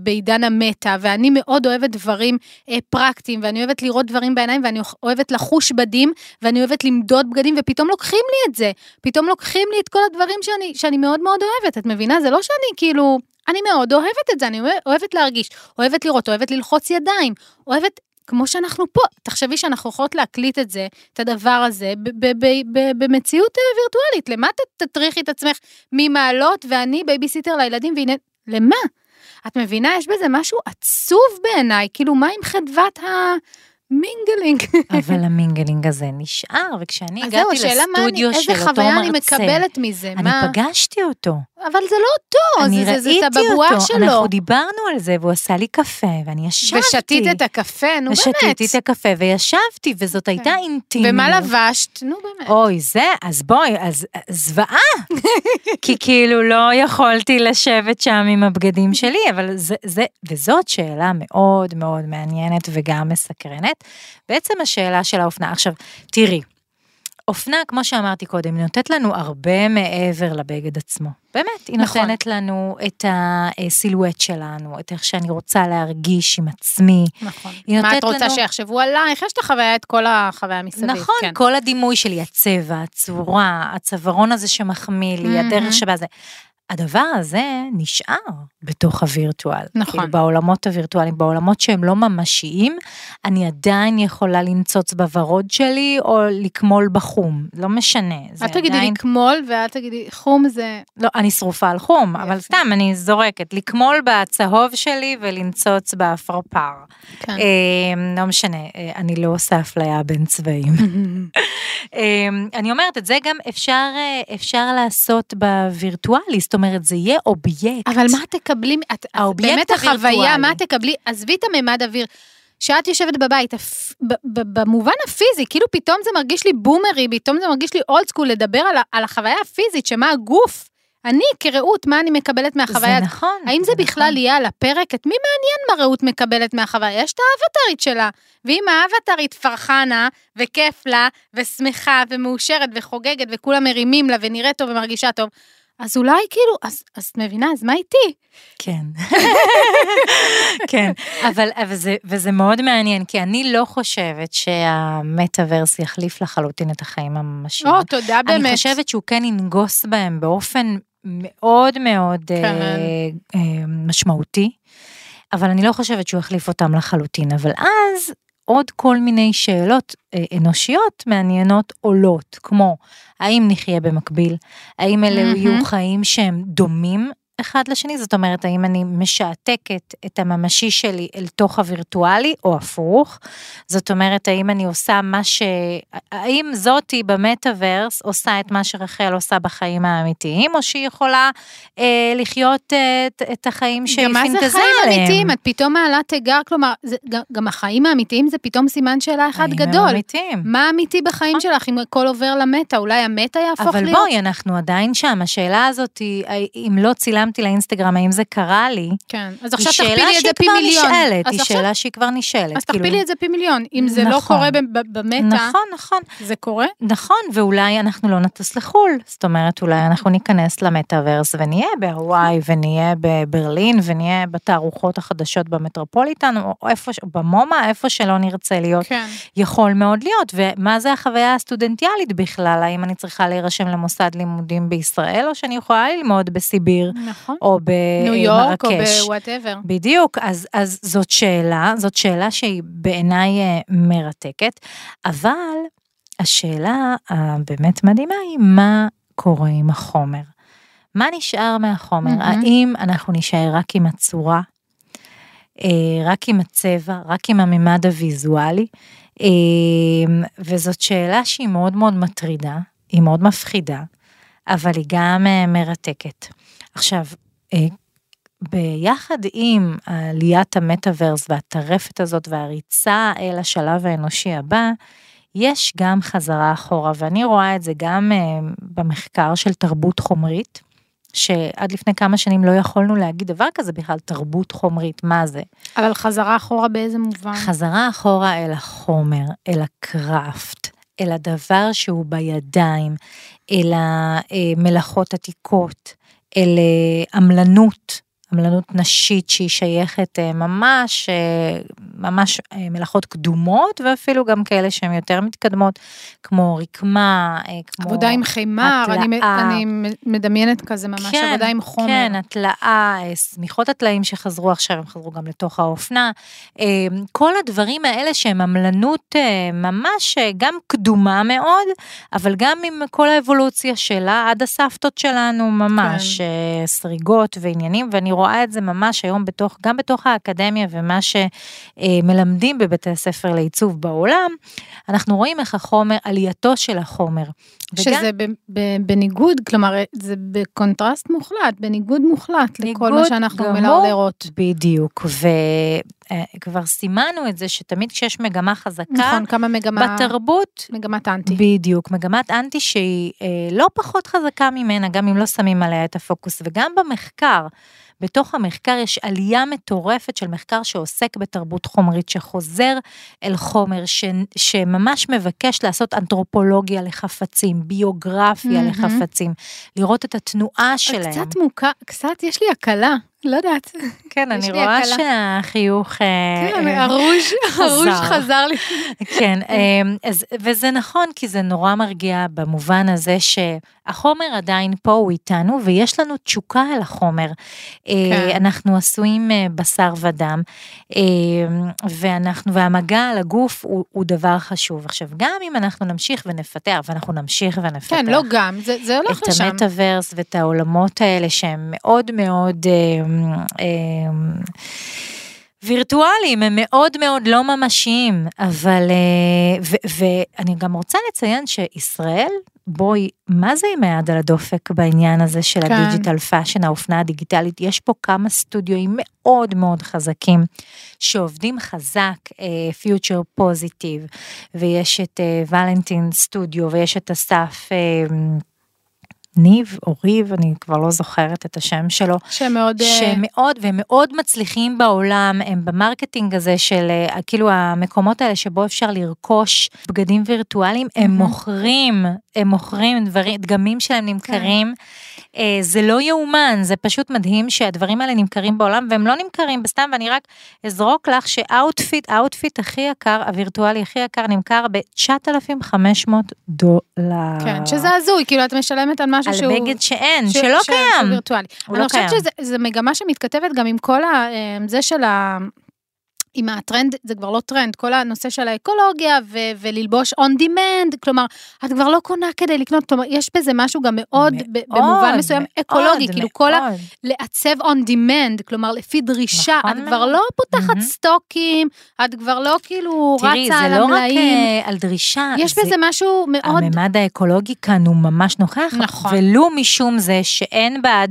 בעידן המטה, ואני מאוד אוהבת דברים אה, פרקטיים, ואני אוהבת לראות דברים בעיניים, ואני אוהבת לחוש בדים, ואני אוהבת למדוד בגדים, ופתאום לוקחים לי את זה, פתאום לוקחים לי את כל הדברים שאני, שאני מאוד מאוד אוהבת, את מבינה? זה לא שאני כאילו... אני מאוד אוהבת את זה, אני אוהבת להרגיש, אוהבת לראות, אוהבת ללחוץ ידיים, אוהבת כמו שאנחנו פה, תחשבי שאנחנו יכולות להקליט את זה, את הדבר הזה, במציאות אה, וירטואלית. למה ת- תטריחי את עצמך ממעלות ואני בייביסיטר לילדים, והנה, למה? את מבינה? יש בזה משהו עצוב בעיניי, כאילו, מה עם חדוות ה mingling? אבל ה mingling הזה נשאר, וכשאני אז זהו, הגעתי השאלה מה אני, לסטודיו של איזה אותו חוויה אני מרצה, מקבלת מזה, אני מה? פגשתי אותו. אבל זה לא אותו, אני זה, זה, זה ראיתי את הבבואה אותו, שלו. אנחנו דיברנו על זה, והוא עשה לי קפה, ואני ישבתי. ושתית את הקפה, נו באמת. ושתיתי את הקפה וישבתי, וזאת הייתה אינטימיות. ומה לבשת? נו באמת. אוי, זה, אז בואי, אז זוועה. כי כאילו לא יכולתי לשבת שם עם הבגדים שלי, אבל זה, זה, וזאת שאלה מאוד מאוד מעניינת וגם מסקרנת. בעצם השאלה של האופנה, עכשיו, תראי, אופנה, כמו שאמרתי קודם, היא נותנת לנו הרבה מעבר לבגד עצמו. באמת, היא נכון. נותנת לנו את הסילואט שלנו, את איך שאני רוצה להרגיש עם עצמי. נכון. מה את רוצה לנו- שיחשבו עלייך? יש את החוויה, את כל החוויה מסביב. נכון, כן. כל הדימוי שלי, הצבע, הצורה, הצווארון הזה שמחמיא לי, מהמם. הדרך שבה זה. הדבר הזה נשאר בתוך הווירטואל. נכון. כאילו בעולמות הווירטואליים, בעולמות שהם לא ממשיים, אני עדיין יכולה לנצוץ בוורוד שלי או לקמול בחום, לא משנה. אל תגידי עדיין- קמול ואל תגידי חום זה... לא, אני שרופה על חום, אבל יפה. סתם, אני זורקת, לקמול בצהוב שלי ולנצוץ באפרפר. כן. אה, לא משנה, אה, אני לא עושה אפליה בין צבעים. אמ, אני אומרת, את זה גם אפשר, אה, אפשר לעשות בווירטואלי, זאת אומרת, זה יהיה אובייקט. אבל מה תקבלי, את, האובייקט באמת החוויה. מה תקבלי, עזבי את הממד אוויר. שאת יושבת בבית, במובן הפיזי, כאילו פתאום זה מרגיש לי בומרי, פתאום זה מרגיש לי old school לדבר על, על החוויה הפיזית, שמה הגוף, אני כרעות, מה אני מקבלת מהחוויה. זה נכון. האם זה בכלל נכון. יהיה על הפרק? את מי מעניין מה רעות מקבלת מהחוויה? יש את האבטרית שלה. ואם האבטרית פרחנה, וכיף לה, ושמחה, ומאושרת, וחוגגת, וכולם מרימים לה, ונראית טוב ומרגישה טוב, אז אולי כאילו, אז, אז את מבינה, אז מה איתי? כן. כן, אבל, אבל זה, וזה מאוד מעניין, כי אני לא חושבת שהמטאוורס יחליף לחלוטין את החיים הממשיים. או, תודה באמת. אני חושבת שהוא כן ינגוס בהם באופן מאוד מאוד כן. אה, אה, משמעותי, אבל אני לא חושבת שהוא יחליף אותם לחלוטין, אבל אז עוד כל מיני שאלות אה, אנושיות מעניינות עולות, כמו האם נחיה במקביל, האם אלה מהמם. יהיו חיים שהם דומים אחד לשני, זאת אומרת, האם אני משעתקת את הממשי שלי אל תוך הווירטואלי, או הפוך. זאת אומרת, האם אני עושה מה ש... האם זאתי במטאוורס עושה את מה שרחל עושה בחיים האמיתיים, או שהיא יכולה אה, לחיות אה, את, את החיים שהיא גם מה פינטזה זה חיים עליהם. אמיתיים? את פתאום מעלה תיגר, כלומר, זה, גם, גם החיים האמיתיים זה פתאום סימן שאלה אחד גדול. אמיתיים. מה אמיתי בחיים שלך אם הכל עובר למטה? אולי המטה יהפוך אבל להיות? בואי, אנחנו עדיין שם, השאלה הזאת היא, אם לא צילמתי שרשמתי לאינסטגרם האם זה קרה לי, כן, אז עכשיו תכפילי את זה פי מיליון. נשאלת, היא עכשיו- שאלה שהיא כבר נשאלת. אז כאילו- תכפילי את זה פי מיליון. אם זה לא נכון. קורה ב- ב- במטה, נכון, נכון. זה קורה? נכון, ואולי אנחנו לא נטוס לחו"ל, זאת אומרת, אולי אנחנו ניכנס למטאוורס ונהיה בהוואי, ונהיה בברלין, ונהיה בתערוכות החדשות במטרופוליטן, או איפה, במומה, איפה שלא נרצה להיות. כן. יכול מאוד להיות, ומה זה החוויה הסטודנטיאלית בכלל? האם אני צריכה להירשם למוסד לימודים בישראל, או שאני יכולה ללמוד בסיביר, נכון. או ניו יורק או? ב whatever. בדיוק, אז, אז זאת שאלה, זאת שאלה שהיא בעיניי אה, מרתקת, אבל השאלה הבאמת מדהימה היא מה קורה עם החומר. מה נשאר מהחומר? מהמם. האם אנחנו נישאר רק עם הצורה, אה, רק עם הצבע, רק עם הממד הוויזואלי? אה, וזאת שאלה שהיא מאוד מאוד מטרידה, היא מאוד מפחידה, אבל היא גם אה, מרתקת. עכשיו, אה, ביחד עם עליית המטאוורס והטרפת הזאת והריצה אל השלב האנושי הבא, יש גם חזרה אחורה, ואני רואה את זה גם uh, במחקר של תרבות חומרית, שעד לפני כמה שנים לא יכולנו להגיד דבר כזה בכלל, תרבות חומרית, מה זה? אבל חזרה אחורה באיזה מובן? חזרה אחורה אל החומר, אל הקראפט, אל הדבר שהוא בידיים, אל המלאכות עתיקות, אל אה, עמלנות, עמלנות נשית שהיא שייכת אה, ממש, אה, ממש אה, מלאכות קדומות ואפילו גם כאלה שהן יותר מתקדמות, כמו רקמה, כמו... עבודה עם חימר, אני. אני מדמיינת כזה ממש עבודה עם חומר. כן, התלאה, אה, שמיכות הטלאים שחזרו עכשיו, הם חזרו גם לתוך האופנה. כל הדברים האלה שהם עמלנות ממש גם קדומה מאוד, אבל גם עם כל האבולוציה שלה, עד הסבתות שלנו ממש, כן. סריגות ועניינים, ואני רואה את זה ממש היום בתוך, גם בתוך האקדמיה ומה שמלמדים בבתי הספר לעיצוב בעולם, אנחנו רואים איך החומר, עלייתו של החומר. וגם- שזה ב, בניגוד, כלומר, זה בקונטרסט מוחלט, בניגוד מוחלט לכל מה שאנחנו גמור. מלרלרות. בדיוק, וכבר סימנו את זה שתמיד כשיש מגמה חזקה, נכון, כמה מגמה, בתרבות, מגמת אנטי. בדיוק, מגמת אנטי שהיא אה, לא פחות חזקה ממנה, גם אם לא שמים עליה את הפוקוס, וגם במחקר. בתוך המחקר יש עלייה מטורפת של מחקר שעוסק בתרבות חומרית, שחוזר אל חומר, ש, שממש מבקש לעשות אנתרופולוגיה לחפצים, ביוגרפיה מהמם. לחפצים, לראות את התנועה שלהם. קצת מוכר, קצת, יש לי הקלה, לא יודעת. כן, אני רואה הקלה. שהחיוך... אה, כן, אה, הרוז' הרוז' חזר. לי. כן, אמ, אז, וזה נכון, כי זה נורא מרגיע במובן הזה שהחומר עדיין פה, הוא איתנו, ויש לנו תשוקה אל החומר. כן. כן. אנחנו עשויים אה, בשר ודם, אמ, ואנחנו, והמגע על הגוף הוא, הוא דבר חשוב. עכשיו, גם אם אנחנו נמשיך ונפתח, ואנחנו נמשיך ונפתח. כן, לא גם, זה זה הולך את לשם. המטאוורס ואת העולמות האלה שהם מאוד מאוד אמ, וירטואליים, הם מאוד מאוד לא ממשיים, אבל, אה, ואני גם רוצה לציין שישראל, בואי, מה זה עם היד על הדופק בעניין הזה של כן. ה digital fashion, האופנה הדיגיטלית? יש פה כמה סטודיואים מאוד מאוד חזקים, שעובדים חזק, Future Positive, ויש את ולנטין סטודיו, ויש את אסף. אה, ניב או ריב, אני כבר לא זוכרת את השם שלו, שמאוד... אה, שמאוד ומאוד מצליחים בעולם, הם ב marketing הזה של אה, כאילו המקומות האלה שבו אפשר לרכוש בגדים וירטואליים, הם. מוכרים, הם מוכרים דברים, דגמים שלהם נמכרים. אה, זה לא יאומן, זה פשוט מדהים שהדברים האלה נמכרים בעולם והם לא נמכרים בסתם, ואני רק אזרוק לך ש outfit, ה outfit הכי יקר, הווירטואלי הכי יקר, נמכר ב-9,500 דולר. כן, שזה הזוי, כאילו את משלמת על משהו על שהוא... בגד שאין, ש- שלא שהוא קיים. וירטואלי. הוא אני לא חושבת. שזו מגמה שמתכתבת גם עם כל ה... אה, זה של ה... עם הטרנד, זה כבר לא טרנד, כל הנושא של האקולוגיה ו- וללבוש on demand, כלומר, את כבר לא קונה כדי לקנות, כלומר, יש בזה משהו גם מאוד, ב- במובן מאוד, מסוים, מאוד, אקולוגי, כאילו כל ה... מאוד. לעצב on demand, כלומר, לפי דרישה, נכון את כבר מאוד. לא פותחת מהמם. סטוקים, את כבר לא כאילו תראי, רצה זה על לא רק המלאים. אה, על דרישה, יש זה- בזה משהו מאוד... הממד האקולוגי כאן הוא ממש נוכח, נכון. ולו משום זה שאין בד,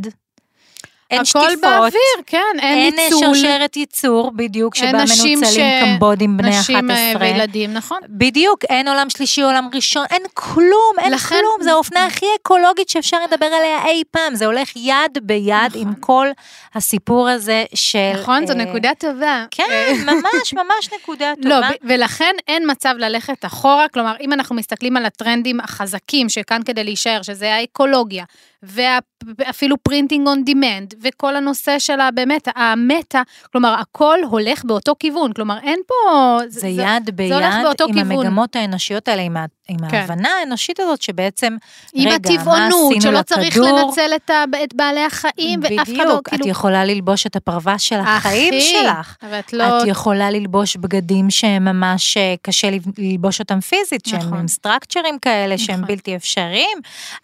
אין הכל שטיפות. באוויר, כן, אין אין ניצול. שרשרת ייצור, בדיוק, אין שבה מנוצלים ש- קמבודים בני נשים אה, 11. וילדים, נכון? בדיוק, אין עולם שלישי, עולם ראשון, אין כלום, אין לכן- כלום, זו האופנה הכי אקולוגית שאפשר לדבר עליה אי פעם, זה הולך יד ביד נכון. עם כל הסיפור הזה של... נכון, זו אה, נקודה טובה. כן, ממש ממש נקודה לא, טובה. ב- ולכן אין מצב ללכת אחורה, כלומר, אם אנחנו מסתכלים על הטרנדים החזקים שכאן כדי להישאר, שזה האקולוגיה, ואפילו printing on demand, וכל הנושא של באמת, ה meta, כלומר, הכל הולך באותו כיוון, כלומר, אין פה... זה יד ביד הולך באותו עם כיוון. המגמות האנושיות האלה, עם, ה, עם כן. ההבנה האנושית הזאת שבעצם, עם רגע, מה הטבעונות, שלא צריך? לנצל את, ה, את בעלי החיים, ואף אחד לא, בדיוק, כאילו... את יכולה ללבוש את הפרווה של החיים אחי, שלך. אבל את לא... את יכולה ללבוש בגדים שהם ממש אה, קשה לב- ללבוש אותם פיזית, שהם נכון. עם סטרקצ'רים כאלה שהם נכון. בלתי אפשריים.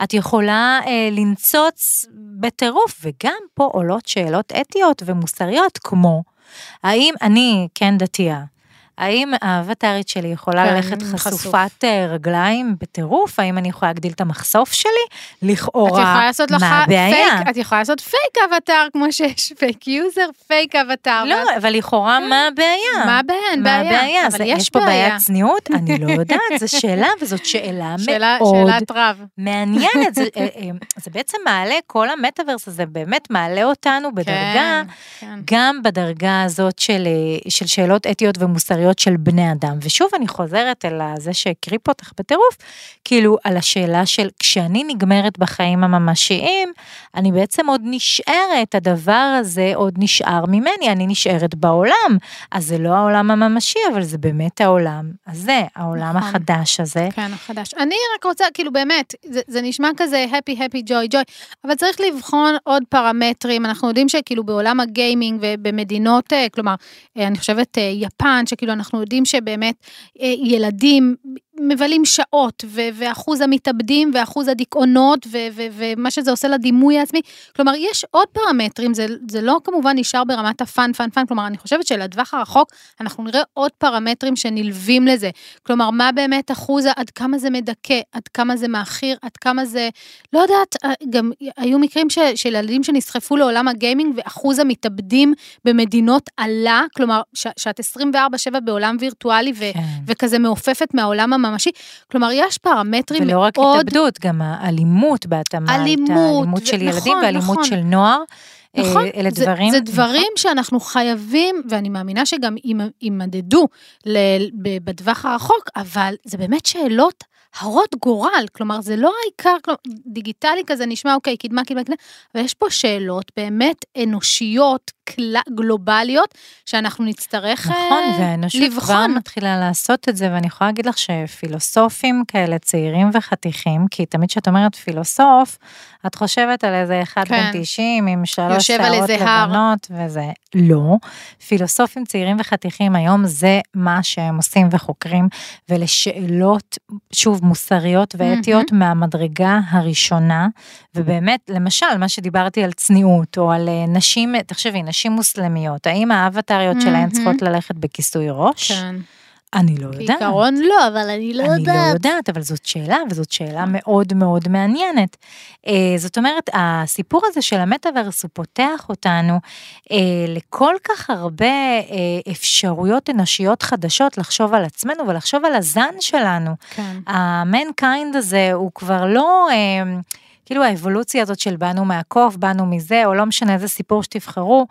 את יכולה אה, לנצוץ בטירוף, וגם פה עולות שאלות אתיות ומוסריות, כמו, האם אני כן דתייה? האם האבטרית שלי יכולה כן, ללכת חשוף. חשופת אה, רגליים בטירוף? האם אני יכולה להגדיל את המחשוף שלי? לכאורה, מה הבעיה? פייק, את יכולה לעשות fake avatar, כמו שיש fake user, fake avatar. לא, אבל לכאורה, מה הבעיה? מה הבעיה? אין מה בעיה. הבעיה? אבל זה- יש יש פה. בעיית צניעות? אני לא יודעת, זו שאלה, וזאת שאלה שאלה, מאוד שאלת רב. מעניינת. זה, אה, אה, זה בעצם מעלה, כל המטאוורס הזה באמת מעלה אותנו בדרגה, כן, כן. גם בדרגה הזאת של, של שאלות אתיות ומוסריות של בני אדם. ושוב, אני חוזרת אל זה שהקריפ אותך בטירוף, כאילו, על השאלה של כשאני נגמרת בחיים הממשיים, אני בעצם עוד נשארת, הדבר הזה עוד נשאר ממני, אני נשארת בעולם. אז זה לא העולם הממשי, אבל זה באמת העולם הזה, העולם נכון. החדש הזה. כן, החדש. אני רק רוצה, כאילו באמת, זה, זה נשמע כזה happy happy joy joy, אבל צריך לבחון עוד פרמטרים. אנחנו יודעים שכאילו בעולם הגיימינג ובמדינות, אה, כלומר, אה, אני חושבת אה, יפן, שכאילו אנחנו יודעים שבאמת אה, ילדים מבלים שעות, ו- ואחוז המתאבדים ואחוז הדיכאונות, ו- ו- ומה שזה עושה לדימוי העצמי. כלומר, יש עוד פרמטרים, זה, זה לא כמובן נשאר ברמת ה fun, fun, fun, כלומר, אני חושבת שלטווח הרחוק, אנחנו נראה עוד פרמטרים שנלווים לזה. כלומר, מה באמת אחוז, עד כמה זה מדכא, עד כמה זה ממכר, עד כמה זה, לא יודעת, אה, גם היו מקרים ש, של ילדים שנסחפו לעולם הגיימינג, ואחוז המתאבדים במדינות עלה, כלומר, ש, שאת 24-7 בעולם וירטואלי, ו, כן. וכזה מעופפת מהעולם הממשי. כלומר, יש פרמטרים ולא רק מאוד... התאבדות, גם האלימות בהתאמה, אלימות, האלימות של ו- ילדים נכון, ואלימות נכון. של נוער. אה, נכון, אלה זה, דברים, זה דברים שאנחנו חייבים, ואני מאמינה שגם יימ- יימדדו בטווח הרחוק, אבל זה באמת שאלות הרות גורל, כלומר זה לא העיקר, כלומר, דיגיטלי כזה נשמע אוקיי, קדמה, קדמה, קדמה, אבל יש פה שאלות באמת אנושיות, גלובליות, שאנחנו נצטרך אה, נכון, והאנושות כבר. מתחילה לעשות את זה, ואני יכולה להגיד לך שפילוסופים כאלה צעירים וחתיכים, כי תמיד כשאת אומרת פילוסוף, את חושבת על איזה אחד כן. בן 90 עם שלוש שערות. לבנות וזה. לא. פילוסופים צעירים וחתיכים היום זה מה שהם עושים וחוקרים, ולשאלות, שוב, מוסריות ואתיות מהמדרגה הראשונה, ובאמת, למשל, מה שדיברתי על צניעות, או על אה, נשים, תחשבי, נשים מוסלמיות, האם האבטריות שלהן מהמם. צריכות ללכת בכיסוי ראש? כן. אני לא יודעת. כעיקרון לא, אבל אני לא אני לא יודעת. יודעת, אבל זאת שאלה, וזאת שאלה מאוד מאוד מעניינת. אה, זאת אומרת, הסיפור הזה של המטאוורס, הוא פותח אותנו אה, לכל כך הרבה אה, אפשרויות אנושיות חדשות לחשוב על עצמנו ולחשוב על הזן שלנו. כן. המנקיינד הזה הוא כבר לא... כאילו האבולוציה הזאת של באנו מהקוף, באנו מזה, או לא משנה איזה סיפור שתבחרו,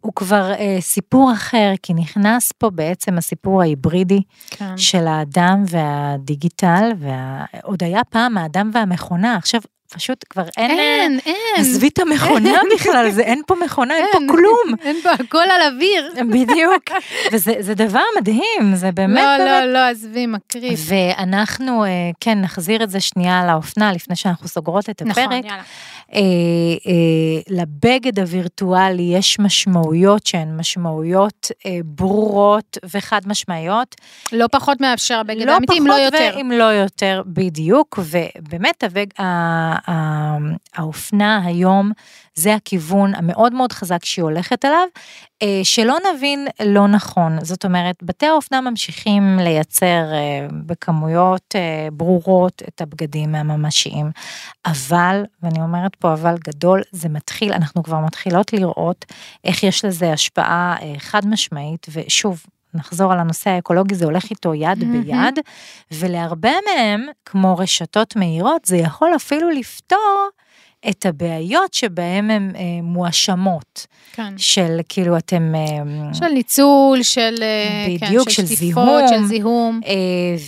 הוא כבר אה, סיפור אחר, כי נכנס פה בעצם הסיפור ההיברידי כן. של האדם והדיגיטל, ועוד היה פעם האדם והמכונה, עכשיו פשוט כבר אין... אה, אין, אין. עזבי את המכונה בכלל, זה אין פה מכונה, אין פה אין. כלום. אין פה הכל על אוויר. בדיוק, וזה זה דבר מדהים, זה באמת לא, באמת. לא, לא, עזבי, מקריף. ואנחנו, אה, כן, נחזיר את זה שנייה לאופנה לפני שאנחנו סוגרות את הפרק. נכון, יאללה. אה, אה, לבגד הווירטואלי יש משמעויות שהן משמעויות אה, ברורות וחד משמעיות. לא פחות מאפשר הבגד לא האמיתי, אם לא פחות יותר. ואם לא יותר, בדיוק, ובאמת הבג, האופנה היום, זה הכיוון המאוד מאוד חזק שהיא הולכת אליו, אה, שלא נבין לא נכון. זאת אומרת, בתי האופנה ממשיכים לייצר אה, בכמויות אה, ברורות את הבגדים הממשיים, אבל, ואני אומרת פה אבל גדול, זה מתחיל, אנחנו כבר מתחילות לראות איך יש לזה השפעה חד משמעית, ושוב, נחזור על הנושא האקולוגי, זה הולך איתו יד mm-hmm. ביד, ולהרבה מהם, כמו רשתות מהירות, זה יכול אפילו לפתור את הבעיות שבהם הן אה, מואשמות. כן. של כאילו אתם... אה, של ניצול, של... אה, כן, בדיוק, כן, של, של שטיפות, זיהום. של זיהום. אה,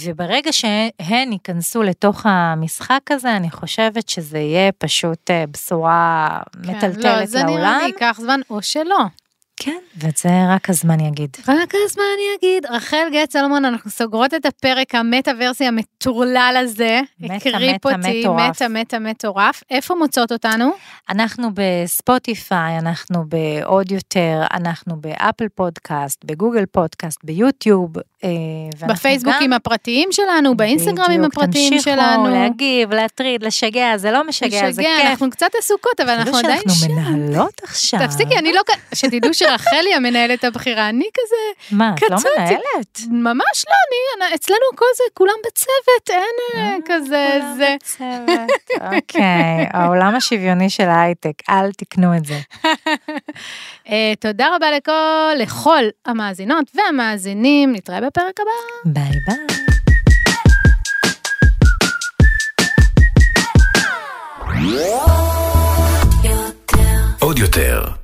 וברגע שהן ייכנסו לתוך המשחק הזה, אני חושבת שזה יהיה פשוט אה, בשורה כן, מטלטלת לעולם. לא, זה נראה לי ייקח זמן, או שלא. כן, ואת זה רק הזמן יגיד. רק הזמן יגיד. רחל גט סלומון, אנחנו סוגרות את הפרק המטה-ורסי המטורלל הזה. מטה, מטה. מטה, מטורף. איפה מוצאות אותנו? אנחנו בספוטיפיי, אנחנו בעוד יותר, אנחנו באפל פודקאסט, בגוגל פודקאסט, ביוטיוב. אה, בפייסבוקים גם... הפרטיים שלנו, באינסטגרמים הפרטיים שלנו. תמשיכו להגיב, להטריד, לשגע, זה לא משגע, משגע זה כיף. אנחנו קצת עסוקות, אבל אנחנו עדיין שם. שאנחנו מנהלות עכשיו. תפסיקי, אני לא... שתדעו שרחלי המנהלת הבכירה, אני כזה... מה, את לא מנהלת? ממש לא, אני, אצלנו כל זה, כולם בצוות, אין אה, אה, כזה, זה. אוקיי, העולם השוויוני של ההייטק, אל תקנו את זה. תודה רבה לכל, לכל המאזינות והמאזינים, נתראה בפרק הבא. ביי ביי. עוד יותר,